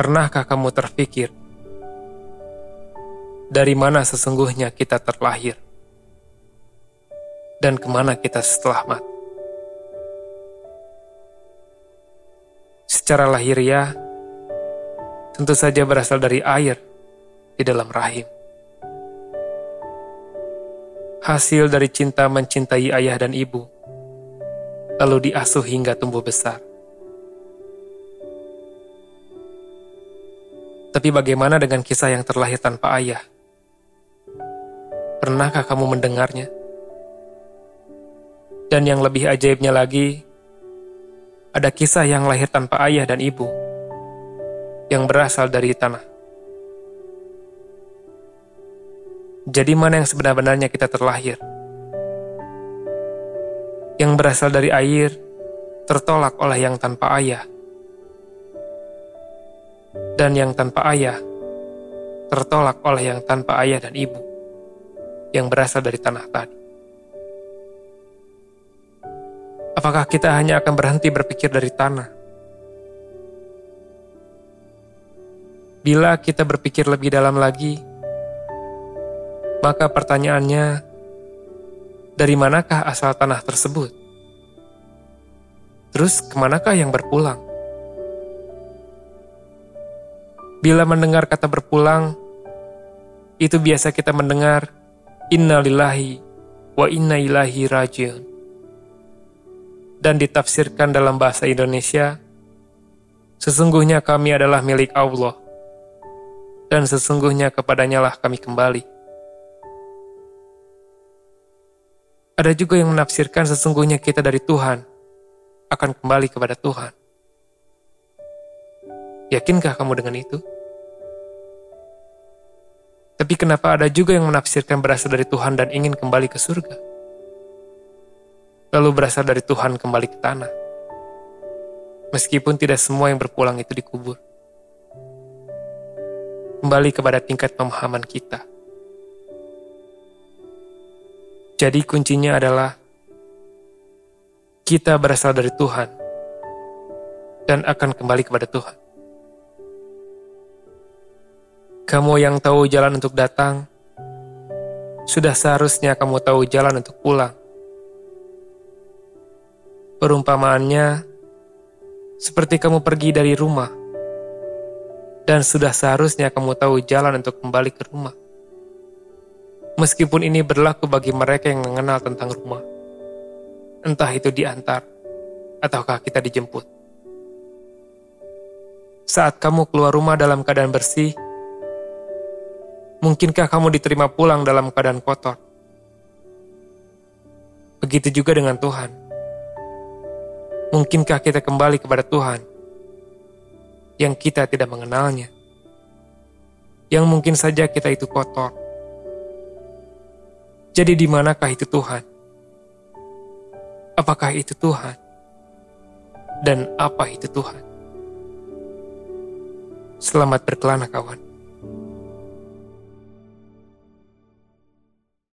Pernahkah kamu terpikir dari mana sesungguhnya kita terlahir dan ke mana kita setelah mati? Secara lahiriah, tentu saja berasal dari air di dalam rahim. Hasil dari cinta mencintai ayah dan ibu, lalu diasuh hingga tumbuh besar. Tapi bagaimana dengan kisah yang terlahir tanpa ayah? Pernahkah kamu mendengarnya? Dan yang lebih ajaibnya lagi, ada kisah yang lahir tanpa ayah dan ibu, yang berasal dari tanah. Jadi mana yang sebenar-benarnya kita terlahir? Yang berasal dari air, tertolak oleh yang tanpa ayah dan yang tanpa ayah tertolak oleh yang tanpa ayah dan ibu yang berasal dari tanah tadi. Apakah kita hanya akan berhenti berpikir dari tanah? Bila kita berpikir lebih dalam lagi, maka pertanyaannya, dari manakah asal tanah tersebut? Terus ke manakah yang berpulang? Bila mendengar kata berpulang, itu biasa kita mendengar Inna lillahi wa inna ilahi rajiun. Dan ditafsirkan dalam bahasa Indonesia, sesungguhnya kami adalah milik Allah, dan sesungguhnya kepadanya lah kami kembali. Ada juga yang menafsirkan sesungguhnya kita dari Tuhan, akan kembali kepada Tuhan. Yakinkah kamu dengan itu? Tapi kenapa ada juga yang menafsirkan berasal dari Tuhan dan ingin kembali ke surga? Lalu berasal dari Tuhan kembali ke tanah. Meskipun tidak semua yang berpulang itu dikubur. Kembali kepada tingkat pemahaman kita. Jadi kuncinya adalah kita berasal dari Tuhan dan akan kembali kepada Tuhan. Kamu yang tahu jalan untuk datang, sudah seharusnya kamu tahu jalan untuk pulang. Perumpamaannya, seperti kamu pergi dari rumah, dan sudah seharusnya kamu tahu jalan untuk kembali ke rumah. Meskipun ini berlaku bagi mereka yang mengenal tentang rumah, entah itu diantar ataukah kita dijemput. Saat kamu keluar rumah dalam keadaan bersih, Mungkinkah kamu diterima pulang dalam keadaan kotor? Begitu juga dengan Tuhan. Mungkinkah kita kembali kepada Tuhan yang kita tidak mengenalnya? Yang mungkin saja kita itu kotor. Jadi di manakah itu Tuhan? Apakah itu Tuhan? Dan apa itu Tuhan? Selamat berkelana kawan.